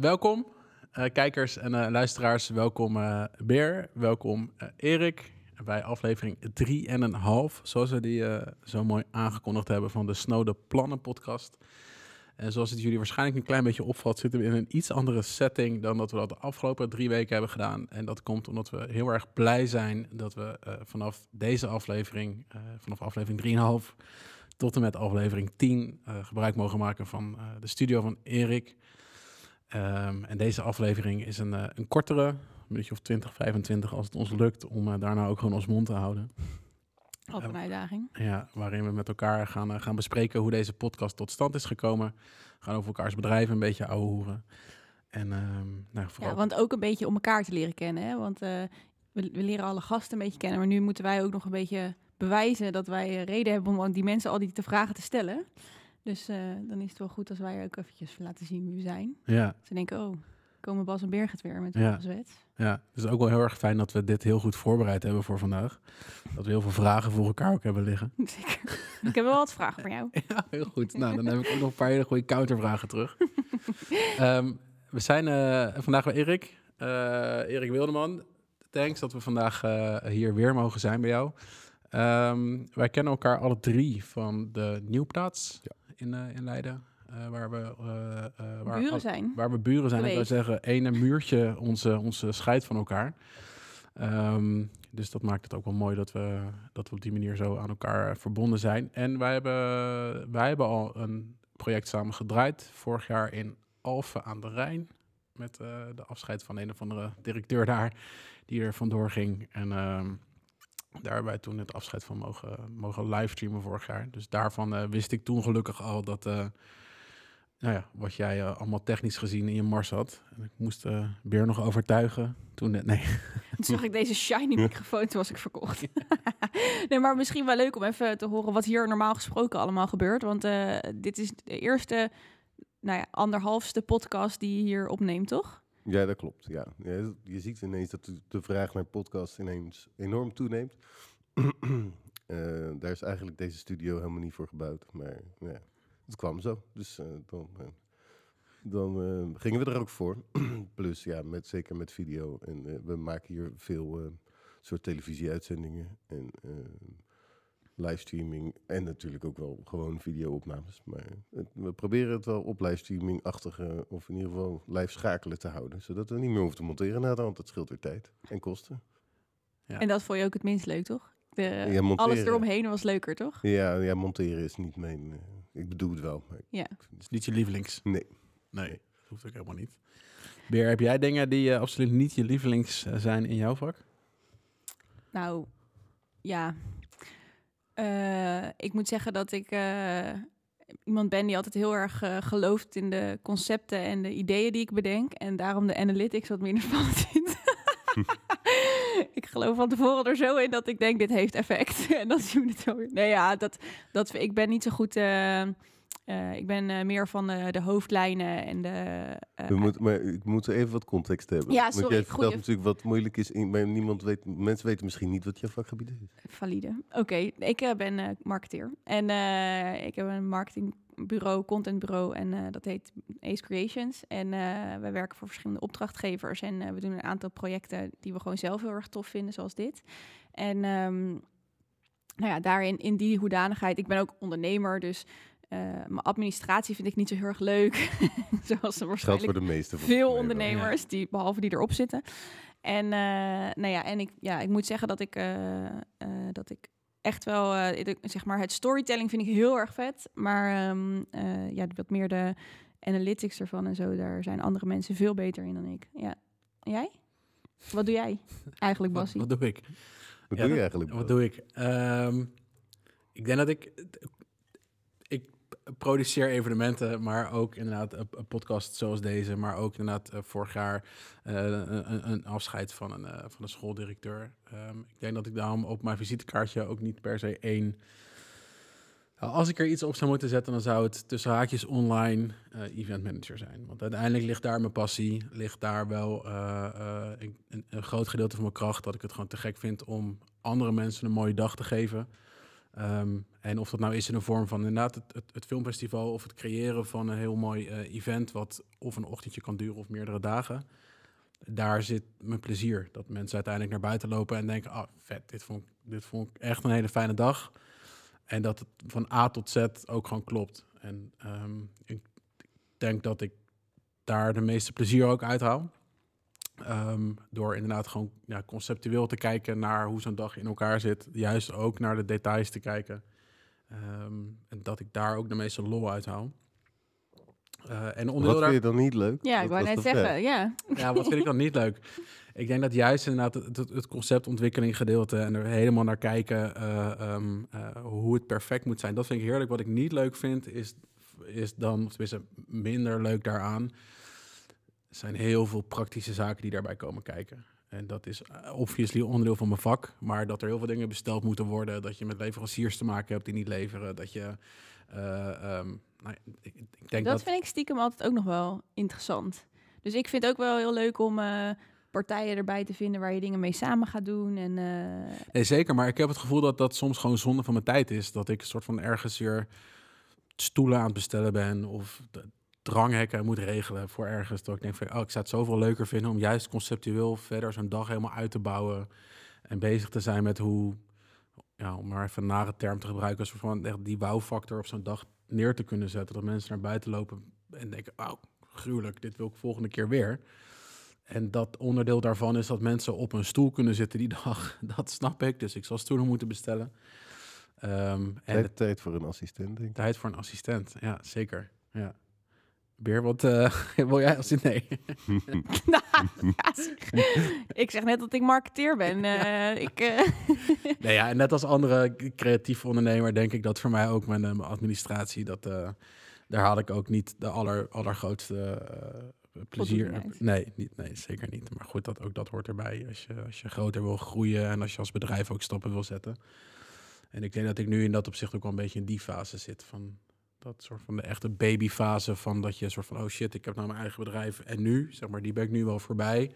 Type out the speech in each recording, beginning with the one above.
Welkom, uh, kijkers en uh, luisteraars. Welkom uh, Beer, welkom Erik bij aflevering 3,5, zoals we die zo mooi aangekondigd hebben van de Snode Plannen podcast. En zoals het jullie waarschijnlijk een klein beetje opvalt, zitten we in een iets andere setting dan dat we dat de afgelopen drie weken hebben gedaan. En dat komt omdat we heel erg blij zijn dat we vanaf deze aflevering, vanaf aflevering 3,5 tot en met aflevering 10, gebruik mogen maken van de studio van Erik. Um, en deze aflevering is een, uh, een kortere, een minuutje of 20, 25 als het ons lukt om uh, daarna ook gewoon ons mond te houden. Ook een uitdaging. Ja, waarin we met elkaar gaan, uh, gaan bespreken hoe deze podcast tot stand is gekomen. We gaan over elkaars bedrijven een beetje ouwe hoeren. En, um, nou, vooral... Ja, want ook een beetje om elkaar te leren kennen. Hè? Want we, we, leren alle gasten een beetje kennen, maar nu moeten wij ook nog een beetje bewijzen dat wij reden hebben om die mensen al die te vragen te stellen. Dus uh, dan is het wel goed als wij ook eventjes laten zien wie we zijn. Ja. Ze denken, oh, komen Bas en Berg het weer met ja. zwet. Ja, het is ook wel heel erg fijn dat we dit heel goed voorbereid hebben voor vandaag. Dat we heel veel vragen voor elkaar ook hebben liggen. Zeker. Ik heb wel wat vragen voor jou. ja, heel goed. Nou, dan heb ik ook nog een paar hele goede countervragen terug. um, we zijn uh, vandaag bij Erik. Uh, Erik Wildeman. Thanks dat we vandaag hier weer mogen zijn bij jou. Um, wij kennen elkaar alle drie van de Nieuwplaats. Ja in, uh, in Leiden. Uh, waar we uh, waar, buren zijn. Waar we buren zijn. Ik zou zeggen, ene muurtje onze, onze scheidt van elkaar. Um, dus dat maakt het ook wel mooi dat we, dat we op die manier zo aan elkaar verbonden zijn. En wij hebben, wij hebben al een project samen gedraaid. Vorig jaar in Alphen aan de Rijn. Met de afscheid van een of andere directeur daar. Die er vandoor ging. En uh, daar hebben wij toen het afscheid van mogen, mogen livestreamen vorig jaar. Dus daarvan uh, wist ik toen gelukkig al dat, uh, nou ja, wat jij uh, allemaal technisch gezien in je mars had. En ik moest Beer nog overtuigen. Toen, nee. Toen zag ik deze shiny microfoon, toen was ik verkocht. nee, maar misschien wel leuk om even te horen wat hier normaal gesproken allemaal gebeurt. Want dit is de eerste, nou ja, anderhalfste podcast die je hier opneemt, toch? Ja, dat klopt. Ja. je ziet ineens dat de vraag naar podcast ineens enorm toeneemt. uh, daar is eigenlijk deze studio helemaal niet voor gebouwd. Maar ja, het kwam zo. Dus uh, dan, uh, dan gingen we er ook voor. Plus, ja, met, zeker met video. En we maken hier veel soort televisieuitzendingen. En livestreaming en natuurlijk ook wel gewoon video-opnames. Maar we proberen het wel op livestreaming-achtige, of in ieder geval live schakelen te houden. Zodat we niet meer hoeven te monteren na de hand. Dat scheelt weer tijd en kosten. Ja. En dat vond je ook het minst leuk, toch? De, ja, alles eromheen was leuker, toch? Ja, ja monteren is niet mijn... Uh, ik bedoel het wel. Maar ja. Het is niet je lievelings? Nee. Nee, dat hoeft ook helemaal niet. Beer, heb jij dingen die uh, absoluut niet je lievelings uh, zijn in jouw vak? Nou, ja, uh, ik moet zeggen dat ik uh, iemand ben die altijd heel erg uh, gelooft in de concepten en de ideeën die ik bedenk. En daarom de analytics wat minder spannend vind. ik geloof van tevoren er zo in dat ik denk, dit heeft effect. en dan zien we het zo. Nee, ja, dat, dat, ik ben niet zo goed... Uh, ik ben uh, meer van de, de, hoofdlijnen en de. Uh, we moeten, maar ik moet even wat context hebben. Ja, sorry. Want jij vertelt Goeie... natuurlijk wat moeilijk is, in, maar niemand weet, mensen weten misschien niet wat jouw vakgebied is. Valide. Oké, okay. ik ben marketeer en ik heb een marketingbureau, contentbureau en dat heet Ace Creations. En wij werken voor verschillende opdrachtgevers en we doen een aantal projecten die we gewoon zelf heel erg tof vinden, zoals dit. En um, nou ja, daarin in die hoedanigheid. Ik ben ook ondernemer, dus uh, mijn administratie vind ik niet zo heel erg leuk. Zoals er waarschijnlijk voor de meeste veel ondernemers, ja. die, behalve die erop zitten. En, uh, nou ja, en ik, ja, ik moet zeggen dat ik, uh, dat ik echt wel, zeg maar, het storytelling vind ik heel erg vet. Maar um, ja, wat meer de analytics ervan en zo, daar zijn andere mensen veel beter in dan ik. Ja. En jij? Wat doe jij eigenlijk, Bassie? Wat, wat, doe ik? Wat ja, doe je eigenlijk? Wat doe ik? Um, ik denk dat ik produceer evenementen, maar ook inderdaad een podcast zoals deze, maar ook inderdaad uh, vorig jaar uh, een, een, afscheid van een, uh, van een schooldirecteur. Um, ik denk dat ik daarom op mijn visitekaartje ook niet per se één. Nou, als ik er iets op zou moeten zetten, dan zou het tussen haakjes online event manager zijn. Want uiteindelijk ligt daar mijn passie, ligt daar wel een, een, groot gedeelte van mijn kracht, dat ik het gewoon te gek vind om andere mensen een mooie dag te geven. Ehm, en of dat nou is in de vorm van inderdaad het, het, filmfestival of het creëren van een heel mooi eh, event, wat of een ochtendje kan duren of meerdere dagen. Daar zit mijn plezier. Dat mensen uiteindelijk naar buiten lopen en denken: ah, vet, dit vond, dit vond ik echt een hele fijne dag. En dat het van A tot Z ook gewoon klopt. En ehm, ik denk dat ik daar de meeste plezier ook uithaal. Ehm, door inderdaad gewoon ja, conceptueel te kijken naar hoe zo'n dag in elkaar zit. Juist ook naar de details te kijken. Ehm, en dat ik daar ook de meeste lol uithaal. Eh en onderdeel Wat vind je dan niet leuk? Ja, ik wou net zeggen, ja. Ja, wat vind ik dan niet leuk? Ik denk dat juist inderdaad het, conceptontwikkeling gedeelte en er helemaal naar kijken eh, ehm, eh, hoe het perfect moet zijn. Dat vind ik heerlijk. Wat ik niet leuk vind is, is dan, of tenminste minder leuk daaraan, zijn heel veel praktische zaken die daarbij komen kijken. En dat is eh, obviously onderdeel van mijn vak, maar dat er heel veel dingen besteld moeten worden, dat je met leveranciers te maken hebt die niet leveren, dat je... eh, ehm, nou, ik, ik denk Dat dat vind ik stiekem altijd ook nog wel interessant. Dus ik vind het ook wel heel leuk om eh, partijen erbij te vinden waar je dingen mee samen gaat doen. En, Nee, zeker. Maar ik heb het gevoel dat dat soms gewoon zonde van mijn tijd is. Dat ik een soort van ergens weer stoelen aan het bestellen ben of dranghekken moet regelen voor ergens. Dat ik denk van, oh, ik zou het zoveel leuker vinden om juist conceptueel verder zo'n dag helemaal uit te bouwen en bezig te zijn met hoe, ja, om maar even een nare term te gebruiken, soort van echt die wow-factor op zo'n dag neer te kunnen zetten. Dat mensen naar buiten lopen en denken, oh, gruwelijk, dit wil ik volgende keer weer. En dat onderdeel daarvan is dat mensen op een stoel kunnen zitten die dag. Dat snap ik. Dus ik zal stoelen moeten bestellen. Ehm, en Tijd, tijd voor een assistent, denk ik. tijd voor een assistent. Ja, zeker. Ja. Beer, wat eh, wil jij als nee? ik zeg net dat ik marketeer ben. Eh, ik, eh, nee, ja, en net als andere creatieve ondernemer denk ik dat voor mij ook mijn, mijn administratie, dat, daar haal ik ook niet de aller, allergrootste plezier. Nee, niet, nee, zeker niet. Maar goed, dat, ook dat hoort erbij als je, als je groter wil groeien en als je als bedrijf ook stappen wil zetten. En ik denk dat ik nu in dat opzicht ook wel een beetje in die fase zit van dat soort van de echte babyfase van dat je soort van oh shit, ik heb nou mijn eigen bedrijf en nu, zeg maar, die ben ik nu wel voorbij.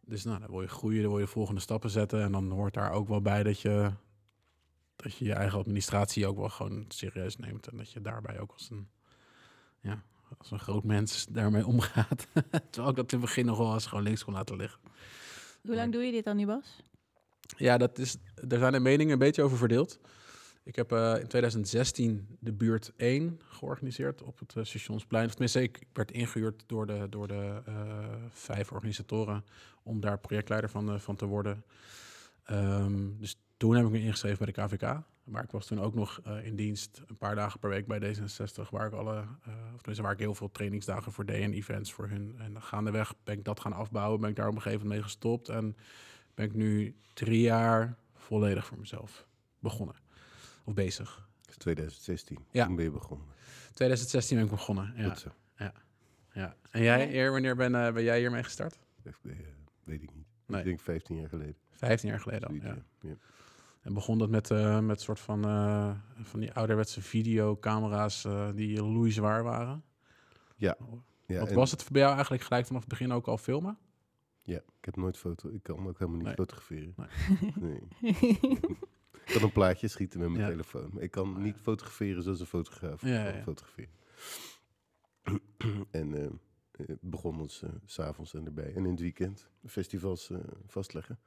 Dus nou, dan wil je groeien, dan wil je volgende stappen zetten. En dan hoort daar ook wel bij dat je dat je je eigen administratie ook wel gewoon serieus neemt. En dat je daarbij ook als een, ja, als een groot mens daarmee omgaat. Terwijl ik dat in het begin nog wel eens gewoon links kon laten liggen. hoe lang doe je dit dan nu, Bas? Ja, dat is, er zijn de meningen een beetje over verdeeld. Ik heb eh, in 2016 de buurt 1 georganiseerd op het eh, Stationsplein. Of tenminste, ik werd ingehuurd door de, door de eh, vijf organisatoren om daar projectleider van, van te worden. Ehm, dus toen heb ik me ingeschreven bij de KVK. Maar ik was toen ook nog in dienst een paar dagen per week bij D66, waar ik alle, of tenminste waar ik heel veel trainingsdagen voor deed en events voor hun. En gaandeweg ben ik dat gaan afbouwen, ben ik daar op een gegeven moment mee gestopt en ben ik nu drie jaar volledig voor mezelf begonnen. Of bezig. Dat is 2016. Ja. Toen ben je begonnen. 2016 ben ik begonnen. Ja. Goed zo. ja. En jij, Eer, wanneer ben, eh, ben jij hiermee gestart? Echt, eh, weet ik niet. Nee. Ik denk 15 jaar geleden. 15 jaar geleden al. Zoiets, Ja. ja. Ja. En begon dat met, eh met soort van, eh, van die ouderwetse videocamera's eh, die loeizwaar waren. Ja, Wat en- was het bij jou eigenlijk gelijk vanaf het begin ook al filmen? Ja, ik heb nooit foto. Ik kan ook helemaal niet Nee. fotograferen. Nee. ik kan een plaatje schieten met mijn Ja. telefoon. Ik kan niet fotograferen zoals een fotograaf Ja, kan fotograferen. en eh, het begon ons eh, s s'avonds en erbij. En in het weekend festivals eh, vastleggen.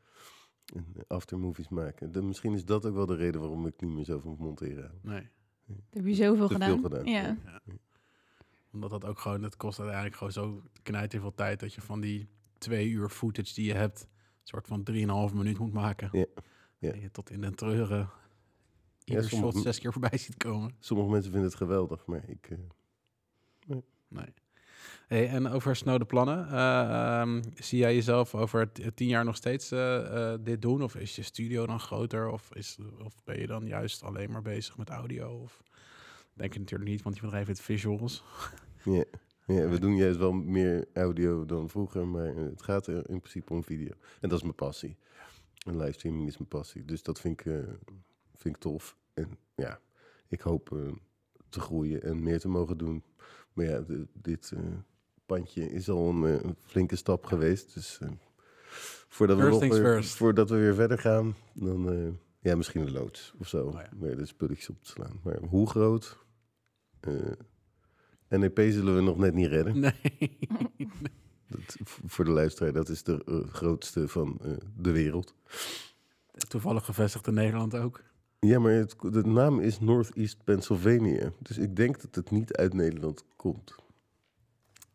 En eh, aftermovies maken. De, misschien is dat ook wel de reden waarom ik niet meer zo van monteren. Nee. Dat heb je zoveel Te gedaan. gedaan, Ja. ja. Omdat dat ook gewoon, het kost uiteindelijk gewoon zo knijt veel tijd dat je van die twee uur footage die je hebt, een soort van 3,5 minuut moet maken. Ja, ja. Je tot in den treuren ieder sommige- shot zes keer voorbij ziet komen. Sommige mensen vinden het geweldig, maar ik... eh, Nee. Hey, en over snode plannen, eh, ehm, zie jij jezelf over tien jaar nog steeds eh, dit doen? Of is je studio dan groter? Of, is, of ben je dan juist alleen maar bezig met audio? Of denk je natuurlijk niet, want je bedrijf heeft visuals. Ja, ja, we doen juist wel meer audio dan vroeger, maar het gaat in principe om video. En dat is mijn passie. En livestreaming is mijn passie. Dus dat vind ik, eh, vind ik tof. En ja, ik hoop eh, te groeien en meer te mogen doen. Maar ja, de- dit eh, pandje is al een, een flinke stap geweest. Dus voordat, we nog weer, voordat we weer verder gaan, dan Ja, misschien een loods of zo. Oh ja. De spulletjes op te slaan. Maar hoe groot? NEP zullen we nog net niet redden. Nee. Dat, voor de luisteraar, dat is de eh, grootste van eh, de wereld. Toevallig gevestigd in Nederland ook. Ja, maar het, de naam is Northeast Pennsylvania. Dus ik denk dat het niet uit Nederland komt.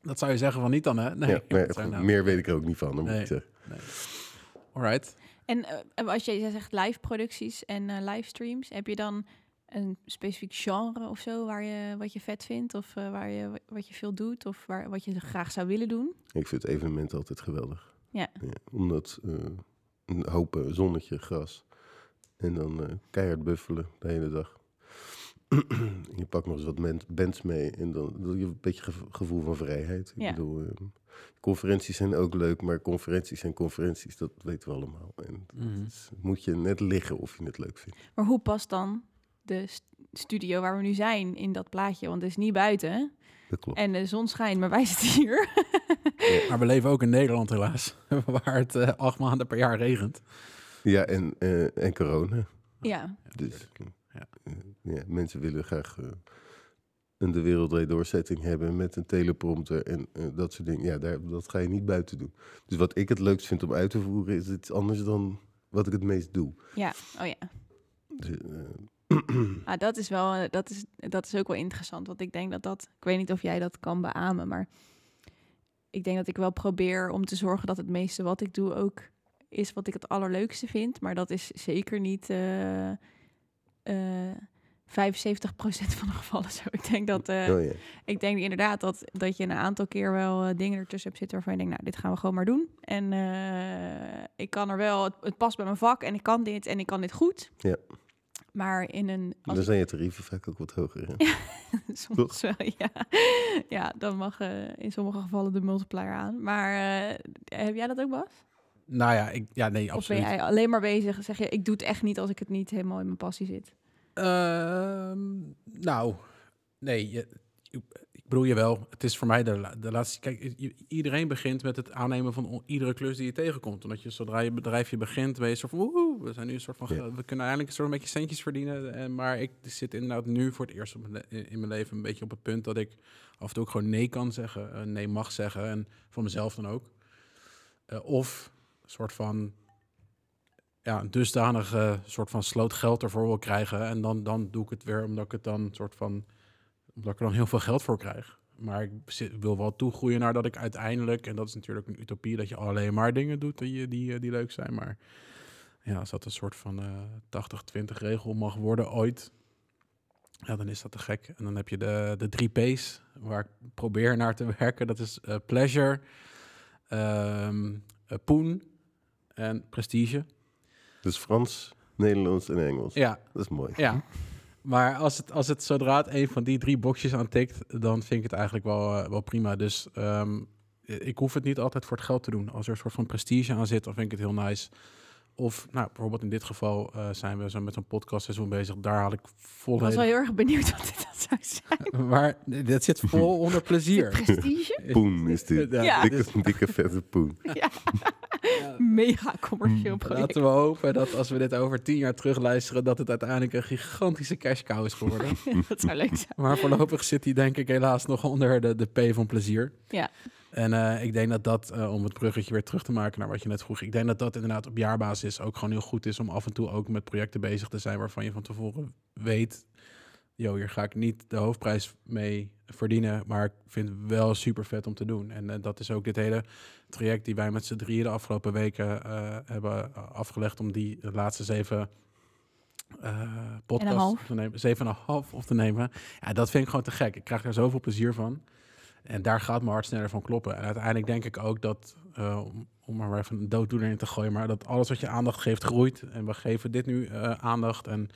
Dat zou je zeggen van niet dan, hè? Nee. ja, goed, nou- meer weet ik er ook niet van, dan moet Nee. ik zeggen. Alright. En eh, als je zegt live producties en eh, livestreams, heb je dan een specifiek genre of zo waar je wat je vet vindt of eh, waar je wat je veel doet of waar wat je graag zou willen doen? Ik vind evenementen altijd geweldig. Ja. omdat eh, een hoop eh, zonnetje, gras. En dan eh, keihard buffelen de hele dag. je pakt nog eens wat bands mee en dan, heb je een beetje gev- gevoel van vrijheid. Ik Ja. bedoel, eh, conferenties zijn ook leuk, maar conferenties zijn conferenties, dat weten we allemaal. En het is- moet je net liggen of je het leuk vindt. Maar hoe past dan de st- studio waar we nu zijn in dat plaatje? Want het is niet buiten Dat klopt. en de zon schijnt, maar wij zitten hier. Maar we leven ook in Nederland helaas, waar het eh, acht maanden per jaar regent. Ja, en, eh, en corona. ja, Dus Ja. eh, ja, mensen willen graag een de wereld doorzetting hebben met een teleprompter en eh, dat soort dingen. Ja, daar, dat ga je niet buiten doen. Dus wat ik het leukst vind om uit te voeren is iets anders dan wat ik het meest doe. ja, oh ja. Dus, Ah, dat is wel, eh, dat is, dat is ook wel interessant. Want ik denk dat dat, ik weet niet of jij dat kan beamen, maar ik denk dat ik wel probeer om te zorgen dat het meeste wat ik doe ook is wat ik het allerleukste vind. Maar dat is zeker niet eh eh 75% van de gevallen zo. Ik denk dat, eh, oh ik denk inderdaad dat, dat je een aantal keer wel eh, dingen ertussen hebt zitten waarvan je denkt, nou, dit gaan we gewoon maar doen. En ik kan er wel, het, het past bij mijn vak en ik kan dit en ik kan dit goed. Ja. Maar in een, als Dan zijn je tarieven vaak ook wat hoger. Hè? Soms wel, ja. Ja, dan mag eh, in sommige gevallen de multiplier aan. Maar eh, heb jij dat ook, Bas? Nou ja, ik, ja nee, Of ben absoluut. jij alleen maar bezig? Zeg je, ik doe het echt niet als ik het niet helemaal in mijn passie zit. Ehm, nou, nee, je, bedoel je wel. Het is voor mij de, de laatste. Kijk, iedereen begint met het aannemen van iedere klus die je tegenkomt. Omdat je zodra je bedrijfje begint, ben je zo van, woehoe, we zijn nu een soort van, Ja. we kunnen eigenlijk een soort een beetje centjes verdienen. En, maar ik zit inderdaad nu voor het eerst in mijn leven een beetje op het punt dat ik af en toe ook gewoon nee kan zeggen, eh, nee mag zeggen en voor mezelf dan ook. Eh, of een soort van ja, een dusdanige soort van sloot geld ervoor wil krijgen. En dan, dan doe ik het weer omdat ik het dan soort van omdat ik er dan heel veel geld voor krijg. Maar ik wil wel toegroeien naar dat ik uiteindelijk, en dat is natuurlijk een utopie, dat je alleen maar dingen doet die, die, die leuk zijn. Maar ja, als dat een soort van eh 80-20 regel mag worden ooit, ja, dan is dat te gek. En dan heb je de, de drie P's waar ik probeer naar te werken. Dat is eh, pleasure, ehm eh, poen en prestige. Dus Frans, Nederlands en Engels. Ja, Dat is mooi. Ja, maar als het, als het zodra het een van die drie boxjes aantikt, dan vind ik het eigenlijk wel, eh, wel prima. Dus ehm, ik hoef het niet altijd voor het geld te doen. Als er een soort van prestige aan zit, dan vind ik het heel nice. Of nou, bijvoorbeeld in dit geval eh, zijn we zo met een podcastseizoen bezig. Daar haal ik Ik was wel heel erg benieuwd wat dit dan zou zijn. Maar dat zit vol onder plezier. Prestige? Poen is dit. Ja. Dikke, dikke vette poen. ja. Mega commercieel project. Laten we hopen dat als we dit over tien jaar terugluisteren, dat het uiteindelijk een gigantische cash cow is geworden. dat zou leuk zijn. Maar voorlopig zit hij denk ik helaas nog onder de, de P van plezier. Ja. En eh, ik denk dat dat, eh, om het bruggetje weer terug te maken naar wat je net vroeg, ik denk dat dat inderdaad op jaarbasis ook gewoon heel goed is om af en toe ook met projecten bezig te zijn waarvan je van tevoren weet, joh, hier ga ik niet de hoofdprijs mee verdienen, maar ik vind het wel super vet om te doen. En eh, dat is ook dit hele traject die wij met z'n drieën de afgelopen weken eh, hebben afgelegd om die laatste zeven eh podcasts half. op te nemen, zeven en een half op te nemen. Ja, dat vind ik gewoon te gek. Ik krijg daar zoveel plezier van. En daar gaat mijn hart sneller van kloppen. En uiteindelijk denk ik ook dat, eh, om, om maar even een dooddoener in te gooien, maar dat alles wat je aandacht geeft groeit. En we geven dit nu eh, aandacht. En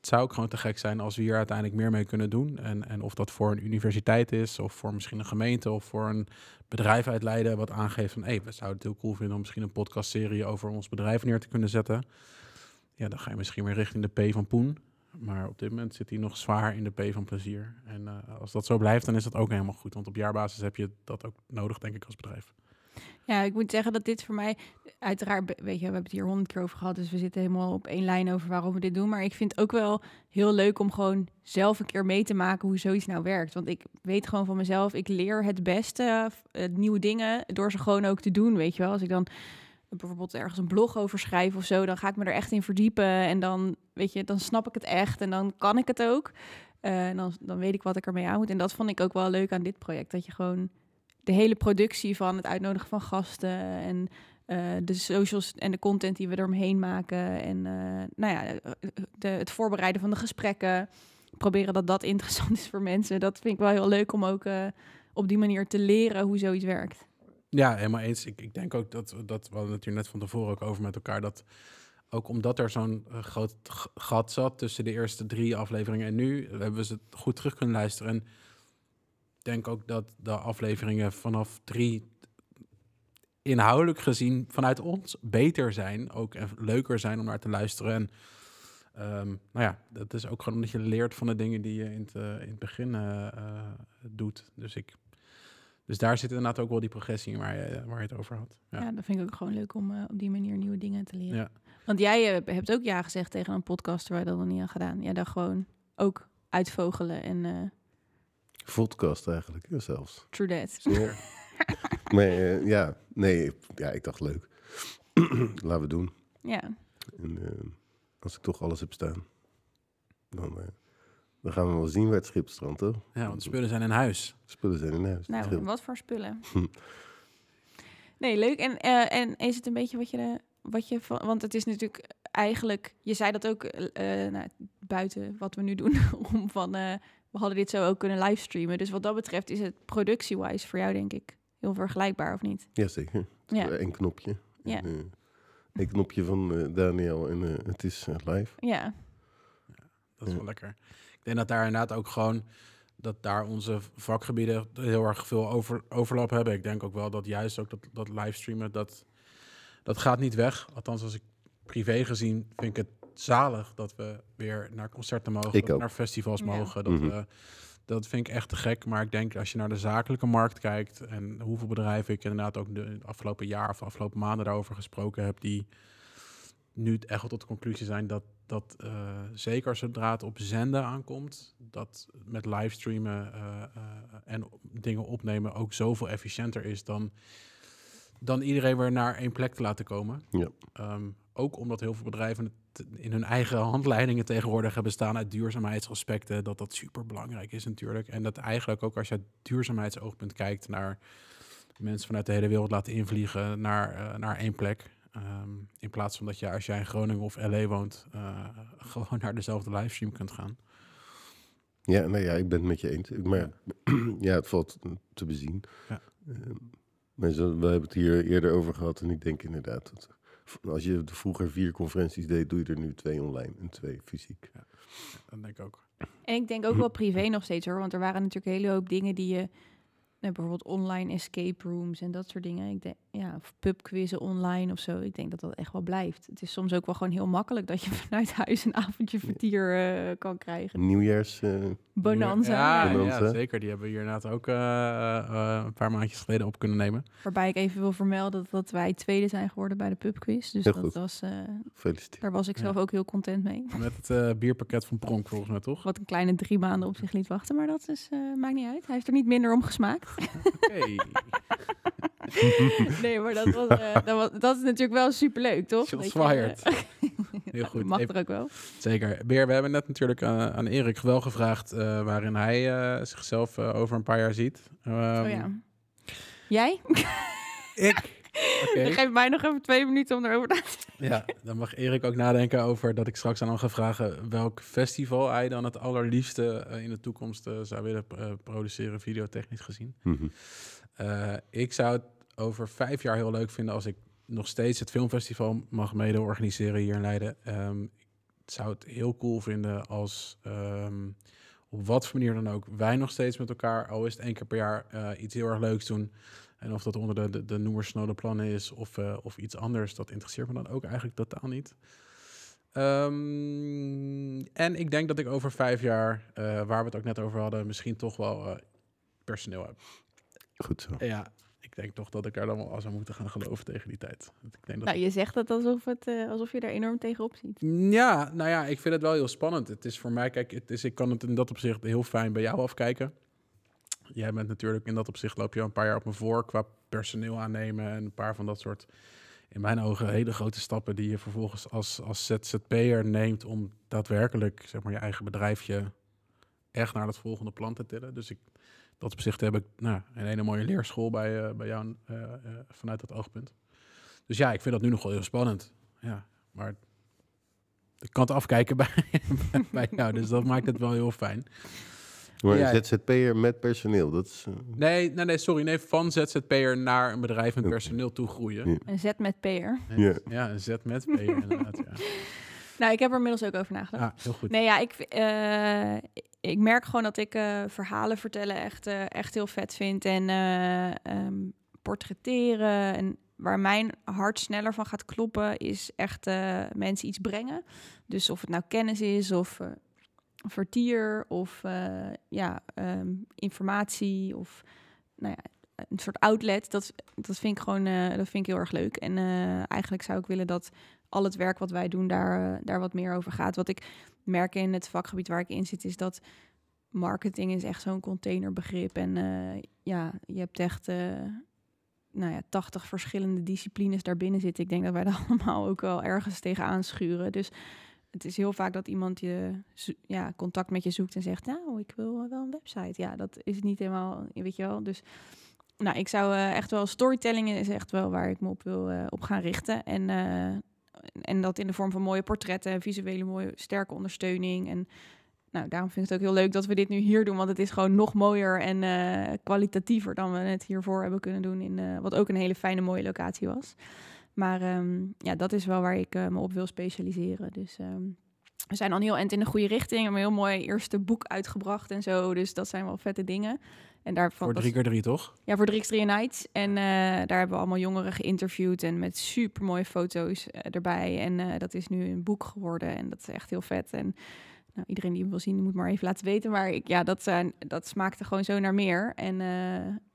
het zou ook gewoon te gek zijn als we hier uiteindelijk meer mee kunnen doen. En, en of dat voor een universiteit is, of voor misschien een gemeente, of voor een bedrijf uit Leiden, wat aangeeft van, hé, we zouden het heel cool vinden om misschien een podcastserie over ons bedrijf neer te kunnen zetten. Ja, dan ga je misschien weer richting de P van Poen. Maar op dit moment zit hij nog zwaar in de P van plezier. En eh, als dat zo blijft, dan is dat ook helemaal goed. Want op jaarbasis heb je dat ook nodig, denk ik, als bedrijf. Ja, ik moet zeggen dat dit voor mij, uiteraard, weet je, we hebben het hier honderd keer over gehad, dus we zitten helemaal op één lijn over waarom we dit doen. Maar ik vind het ook wel heel leuk om gewoon zelf een keer mee te maken hoe zoiets nou werkt. Want ik weet gewoon van mezelf, ik leer het beste eh, nieuwe dingen door ze gewoon ook te doen, weet je wel. Als ik dan bijvoorbeeld ergens een blog over schrijf of zo, dan ga ik me er echt in verdiepen en dan, weet je, dan snap ik het echt en dan kan ik het ook. Eh, en dan, dan weet ik wat ik ermee aan moet. En dat vond ik ook wel leuk aan dit project, dat je gewoon de hele productie van het uitnodigen van gasten en eh, de socials en de content die we eromheen maken en eh, nou ja, de, het voorbereiden van de gesprekken, proberen dat dat interessant is voor mensen. Dat vind ik wel heel leuk om ook eh, op die manier te leren hoe zoiets werkt. Ja, helemaal eens. Ik, ik denk ook dat, dat we hadden het net van tevoren ook over met elkaar, dat ook omdat er zo'n groot gat zat tussen de eerste drie afleveringen en nu, hebben we ze goed terug kunnen luisteren. En denk ook dat de afleveringen vanaf drie inhoudelijk gezien vanuit ons beter zijn, ook en leuker zijn om naar te luisteren. En ehm, nou ja, dat is ook gewoon omdat je leert van de dingen die je in het, eh, in het begin eh, eh, doet. Dus ik dus daar zit inderdaad ook wel die progressie in waar je, waar je het over had. Ja. Ja. dat vind ik ook gewoon leuk om op die manier nieuwe dingen te leren. Ja. Want jij hebt ook ja gezegd tegen een podcast waar je dat nog niet aan gedaan. Ja, dan gewoon ook uitvogelen en Podcast eigenlijk, ja, zelfs. true that. Ja. maar eh, ja, nee, ja, ik dacht leuk. Laten we doen. Ja, En eh, als ik toch alles heb staan, dan, eh, dan gaan we wel zien waar het schip strandt, toch? ja, want de spullen zijn in huis. Spullen zijn in huis. nou, wat voor spullen. Hm. Nee, leuk. En, eh, en is het een beetje wat je, de- wat je van... Want het is natuurlijk eigenlijk... Je zei dat ook nou, buiten wat we nu doen. om van, eh, we hadden dit zo ook kunnen livestreamen. Dus wat dat betreft is het productie-wise voor jou denk ik heel vergelijkbaar, of niet? Jazeker. Ja, Eén knopje. Ja. En, eh, knopje van eh, Daniel en eh, het is live. ja. Dat is Ja. wel lekker. Ik denk dat daar inderdaad ook gewoon dat daar onze vakgebieden heel erg veel over, overlap hebben. Ik denk ook wel dat juist ook dat, dat livestreamen, dat, dat gaat niet weg. Althans, als ik privé gezien vind ik het zalig dat we weer naar concerten mogen, naar festivals Ja. mogen. Dat, Mhm. we, dat vind ik echt te gek. Maar ik denk als je naar de zakelijke markt kijkt en hoeveel bedrijven ik inderdaad ook de, afgelopen jaar of de afgelopen maanden daarover gesproken heb, die nu echt wel tot de conclusie zijn dat, dat eh, zeker zodra het op zenden aankomt, dat met livestreamen eh, eh, en dingen opnemen ook zoveel efficiënter is dan, dan iedereen weer naar één plek te laten komen. Ja. Ehm, ook omdat heel veel bedrijven het in hun eigen handleidingen tegenwoordig hebben staan uit duurzaamheidsaspecten, dat dat super belangrijk is natuurlijk. En dat eigenlijk ook als je uit duurzaamheidsoogpunt kijkt naar mensen vanuit de hele wereld laten invliegen naar, eh, naar één plek. Ehm, in plaats van dat je als jij in Groningen of LA woont, eh, gewoon naar dezelfde livestream kunt gaan. Ja, nou ja, ik ben het met je eens. Maar ja, het valt te bezien. Ja. Ehm, we hebben het hier eerder over gehad en ik denk inderdaad dat als je de vroeger vier conferenties deed, doe je er nu twee online en twee fysiek. Dat denk ik ook. En ik denk ook wel privé nog steeds hoor. Want er waren natuurlijk een hele hoop dingen die je... nou, bijvoorbeeld online escape rooms en dat soort dingen. Ik denk, ja, of pubquizzen online of zo. Ik denk dat dat echt wel blijft. Het is soms ook wel gewoon heel makkelijk dat je vanuit huis een avondje vertier eh, kan krijgen. Nieuwjaars, eh, Bonanza. Ja, ja. Bonanza. ja, zeker. Die hebben we hier inderdaad ook eh, eh, een paar maandjes geleden op kunnen nemen. Waarbij ik even wil vermelden dat, dat wij tweede zijn geworden bij de pubquiz. Dus Heel dat goed. was, eh, gefeliciteerd. daar was ik Ja. zelf ook heel content mee. Met het eh, bierpakket van Pronk volgens mij, toch? Wat een kleine drie maanden op zich liet wachten. Maar dat is, eh, maakt niet uit. Hij heeft er niet minder om gesmaakt. Oké. nee, maar dat, was, eh, dat, was, dat is natuurlijk wel superleuk, toch? Shots Dat je, fired. eh, Heel goed. Mag Even- er ook wel. Zeker. Beer, we hebben net natuurlijk aan, aan Erik wel gevraagd eh, waarin hij eh, zichzelf eh, over een paar jaar ziet. Ehm, oh ja. Jij? Ik? Oké. Dan geef mij nog even twee minuten om erover na te Ja, dan mag Erik ook nadenken over dat ik straks aan hem ga vragen welk festival hij dan het allerliefste eh, in de toekomst eh, zou willen eh, produceren, videotechnisch gezien. Mhm. Eh, ik zou het over vijf jaar heel leuk vinden als ik nog steeds het filmfestival mag mede organiseren hier in Leiden. Ehm, ik zou het heel cool vinden als ehm, op wat voor manier dan ook wij nog steeds met elkaar, al is het één keer per jaar, eh, iets heel erg leuks doen. En of dat onder de, de, de noemers snode plannen is of, eh, of iets anders, dat interesseert me dan ook eigenlijk totaal niet. Ehm, en ik denk dat ik over vijf jaar, eh, waar we het ook net over hadden, misschien toch wel eh, personeel heb. Goed zo. Ja, ik denk toch dat ik daar dan wel aan zou moeten gaan geloven tegen die tijd. Ik denk dat Nou, je zegt dat alsof, het, eh, alsof je er enorm tegenop ziet. Ja, nou ja, ik vind het wel heel spannend. Het is voor mij, kijk, het is, ik kan het in dat opzicht heel fijn bij jou afkijken. Jij bent natuurlijk in dat opzicht loop je al een paar jaar op me voor qua personeel aannemen en een paar van dat soort, in mijn ogen, hele grote stappen die je vervolgens als, als ZZP'er neemt om daadwerkelijk, zeg maar, je eigen bedrijfje echt naar het volgende plan te tillen. Dus ik, dat opzicht heb ik nou, een hele mooie leerschool bij, eh, bij jou eh, eh, vanuit dat oogpunt. Dus ja, ik vind dat nu nog wel heel spannend. Ja, maar ik kan het afkijken bij, bij jou, dus dat maakt het wel heel fijn. Maar Ja. een ZZP'er met personeel, dat is... eh, Nee, nee, nee, sorry. Nee, van ZZP'er naar een bedrijf met personeel toe groeien. Ja. Een zet met PR. Ja. Ja, een Z met P'er inderdaad. Ja. Nou, ik heb er inmiddels ook over nagedacht. ja, heel goed. Nee, ja, ik, eh, ik merk gewoon dat ik eh, verhalen vertellen echt, eh, echt heel vet vind. En ehm, portretteren. En waar mijn hart sneller van gaat kloppen, is echt mensen iets brengen. Dus of het nou kennis is of vertier of ja, ehm, informatie of nou ja, een soort outlet. Dat, dat vind ik gewoon dat vind ik heel erg leuk. En eigenlijk zou ik willen dat al het werk wat wij doen daar, eh, daar wat meer over gaat. Wat ik merk in het vakgebied waar ik in zit, is dat marketing is echt zo'n containerbegrip. En eh, ja, je hebt echt eh, nou ja, 80 verschillende disciplines daarbinnen zitten. Ik denk dat wij daar allemaal ook wel ergens tegenaan schuren. Dus het is heel vaak dat iemand je ja, contact met je zoekt en zegt, nou, ik wil wel een website. Ja, dat is niet helemaal, weet je wel. Dus nou, ik zou echt wel, storytelling is echt wel waar ik me op wil op gaan richten. En, en dat in de vorm van mooie portretten, visuele mooie, sterke ondersteuning. En nou, daarom vind ik het ook heel leuk dat we dit nu hier doen, want het is gewoon nog mooier en eh, kwalitatiever dan we het hiervoor hebben kunnen doen, in, eh, wat ook een hele fijne, mooie locatie was. Maar ehm, ja, dat is wel waar ik eh, me op wil specialiseren. Dus ehm, we zijn al heel eind in de goede richting. We hebben een heel mooi eerste boek uitgebracht en zo. Dus dat zijn wel vette dingen. En daarvan, Voor drie keer drie, toch? ja, voor 3x3 Nights. En eh, daar hebben we allemaal jongeren geïnterviewd en met super mooie foto's eh, erbij. En eh, dat is nu een boek geworden en dat is echt heel vet. En nou, iedereen die hem wil zien, die moet maar even laten weten. Maar ik, ja, dat, zijn dat smaakte gewoon zo naar meer. En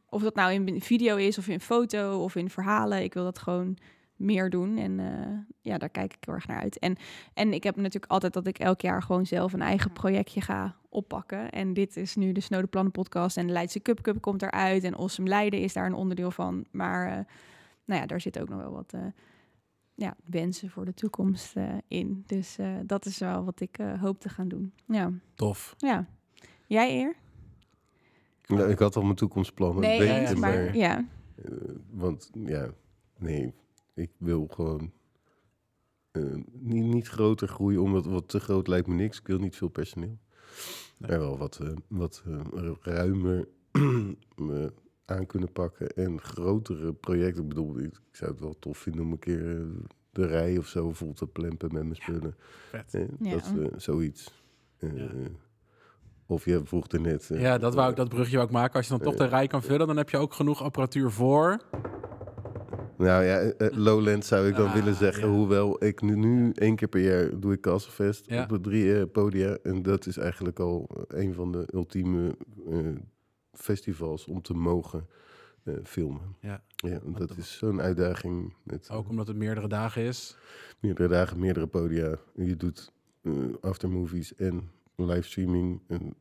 of dat nou in video is of in foto of in verhalen, ik wil dat gewoon meer doen. En eh, ja, daar kijk ik heel erg naar uit. En, en ik heb natuurlijk altijd dat ik elk jaar gewoon zelf een eigen projectje ga oppakken. En dit is nu de Snode Plannen podcast en de Leidse Cup Cup komt eruit. En Awesome Leiden is daar een onderdeel van. Maar eh, nou ja, daar zit ook nog wel wat eh, ja, wensen voor de toekomst eh, in. Dus eh, dat is wel wat ik eh, hoop te gaan doen. Ja, Tof. ja. Jij eer? Nou, ik had al mijn toekomstplannen Nee, ja, maar maar... ja. eh, want ja, nee, ik wil gewoon eh, niet, niet groter groeien, omdat wat te groot lijkt me niks. Ik wil niet veel personeel. Nee. Maar wel wat, eh, wat eh, ruimer me aan kunnen pakken en grotere projecten. Ik bedoel, ik, ik zou het wel tof vinden om een keer de rij of zo vol te plempen met mijn spullen. Vet. Ja. Dat is zoiets. Eh, Ja. Of je vroeg er net... Ja, dat, wou ik, dat brugje wou ik maken. Als je dan toch de rij kan vullen, dan heb je ook genoeg apparatuur voor. Nou ja, eh, eh, Lowland zou ik dan Ah, willen zeggen. ja. Hoewel ik nu, nu één keer per jaar doe ik Castlefest Ja. op de drie eh, podia. En dat is eigenlijk al een van de ultieme festivals om te mogen filmen. Ja. Ja, dat dat- is zo'n uitdaging met Ook omdat het meerdere dagen is. meerdere dagen, meerdere podia. Je doet aftermovies en livestreaming en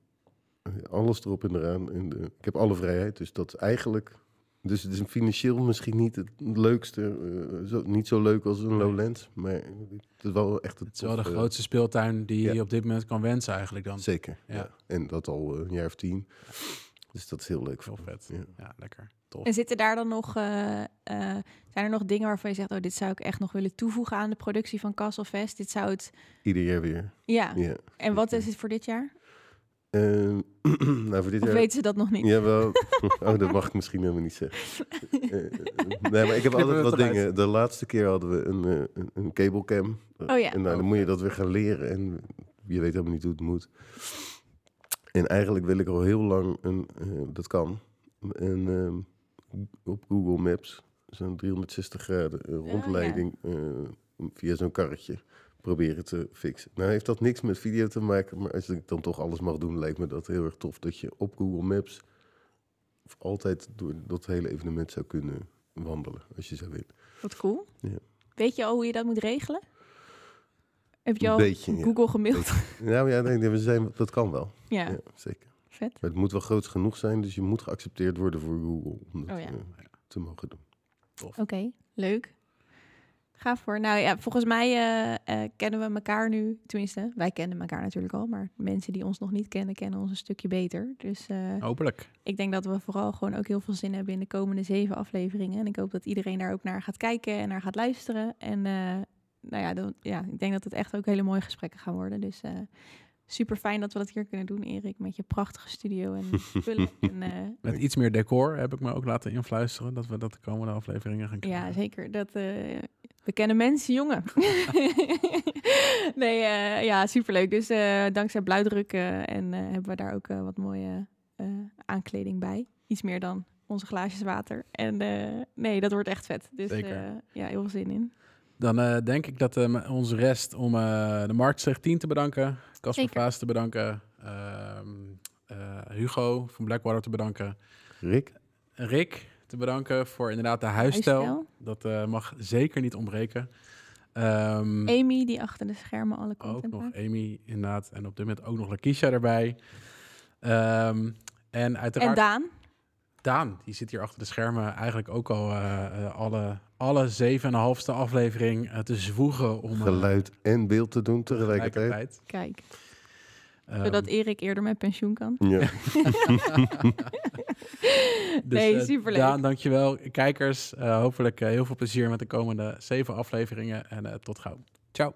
alles erop en eraan. En ik heb alle vrijheid, dus dat is eigenlijk... Dus het is financieel misschien niet het leukste, eh, zo, niet zo leuk als een Lowlands, maar het is wel echt het Het is wel de toffe- grootste speeltuin die ja. je op dit moment kan wensen eigenlijk dan. Zeker, Ja. ja. En dat al eh, een jaar of tien. Dus dat is heel leuk. Heel vet. Ja. Ja, lekker. Tof. En zitten daar dan nog, eh, eh, zijn er nog dingen waarvan je zegt, oh, dit zou ik echt nog willen toevoegen aan de productie van Castlefest? Dit zou het, Ieder jaar weer. ja. Ja. En wat is het voor dit jaar? Eh, nou, voor dit Of jaar... weten ze dat nog niet? Jawel. Oh, dat mag ik misschien helemaal niet zeggen. Eh, nee, maar ik heb Knippen altijd wat dingen. De laatste keer hadden we een, eh, een, een cablecam. Oh ja. En nou, dan moet je dat weer gaan leren. En je weet helemaal niet hoe het moet. En eigenlijk wil ik al heel lang een... eh, dat kan. En ehm, op Google Maps zo'n 360 graden eh, ja. rondleiding eh, via zo'n karretje proberen te fixen. Nou heeft dat niks met video te maken, maar als ik dan toch alles mag doen, lijkt me dat heel erg tof dat je op Google Maps altijd door dat hele evenement zou kunnen wandelen, als je zou willen. Wat cool. Ja. Weet je al hoe je dat moet regelen? Heb je al beetje, ja. Google gemaild? Nou ja, nee, we zijn, dat kan wel. ja, Ja, zeker. vet. Maar het moet wel groot genoeg zijn, dus je moet geaccepteerd worden voor Google om dat Oh ja. eh, te mogen doen. Oké, leuk. Gaaf voor. Nou ja, volgens mij eh, eh, kennen we elkaar nu. Tenminste, wij kennen elkaar natuurlijk al. Maar mensen die ons nog niet kennen, kennen ons een stukje beter. Dus eh, Hopelijk. ik denk dat we vooral gewoon ook heel veel zin hebben in de komende zeven afleveringen. En ik hoop dat iedereen daar ook naar gaat kijken en naar gaat luisteren. En nou ja, dan, ja, ik denk dat het echt ook hele mooie gesprekken gaan worden. Dus super fijn dat we dat hier kunnen doen, Erik. Met je prachtige studio en spullen. en, eh, Met iets meer decor heb ik me ook laten influisteren dat we dat de komende afleveringen gaan krijgen. Ja, zeker. Dat, eh, we kennen mensen, jongen. nee, eh, ja, superleuk. Dus eh, dankzij blauwdruk eh, en eh, hebben we daar ook wat mooie eh, aankleding bij. Iets meer dan onze glaasjes water. En eh, nee, dat wordt echt vet. Dus Zeker. eh, ja, heel veel zin in. Dan eh, denk ik dat eh, ons rest om eh, de Marktstreek 10 te bedanken, Casper. Vaas te bedanken, ehm, eh, Hugo van Blackwater te bedanken, Rick? Rick te bedanken voor inderdaad de huisstijl. Huisstijl. Dat eh, mag zeker niet ontbreken. Ehm, Amy, die achter de schermen alle ook content nog maakt. Amy inderdaad en op dit moment ook nog Lakeisha erbij. Ehm, en uiteraard En Daan. Daan, die zit hier achter de schermen eigenlijk ook al eh, eh, alle, alle zeven en een halfste aflevering eh, te zwoegen om... Geluid en beeld te doen tegelijkertijd. Kijk, Ehm, zodat Erik eerder met pensioen kan. Ja. dus, nee, eh, superleuk. Daan, dankjewel. Kijkers, eh, hopelijk eh, heel veel plezier met de komende zeven afleveringen en eh, tot gauw. Ciao.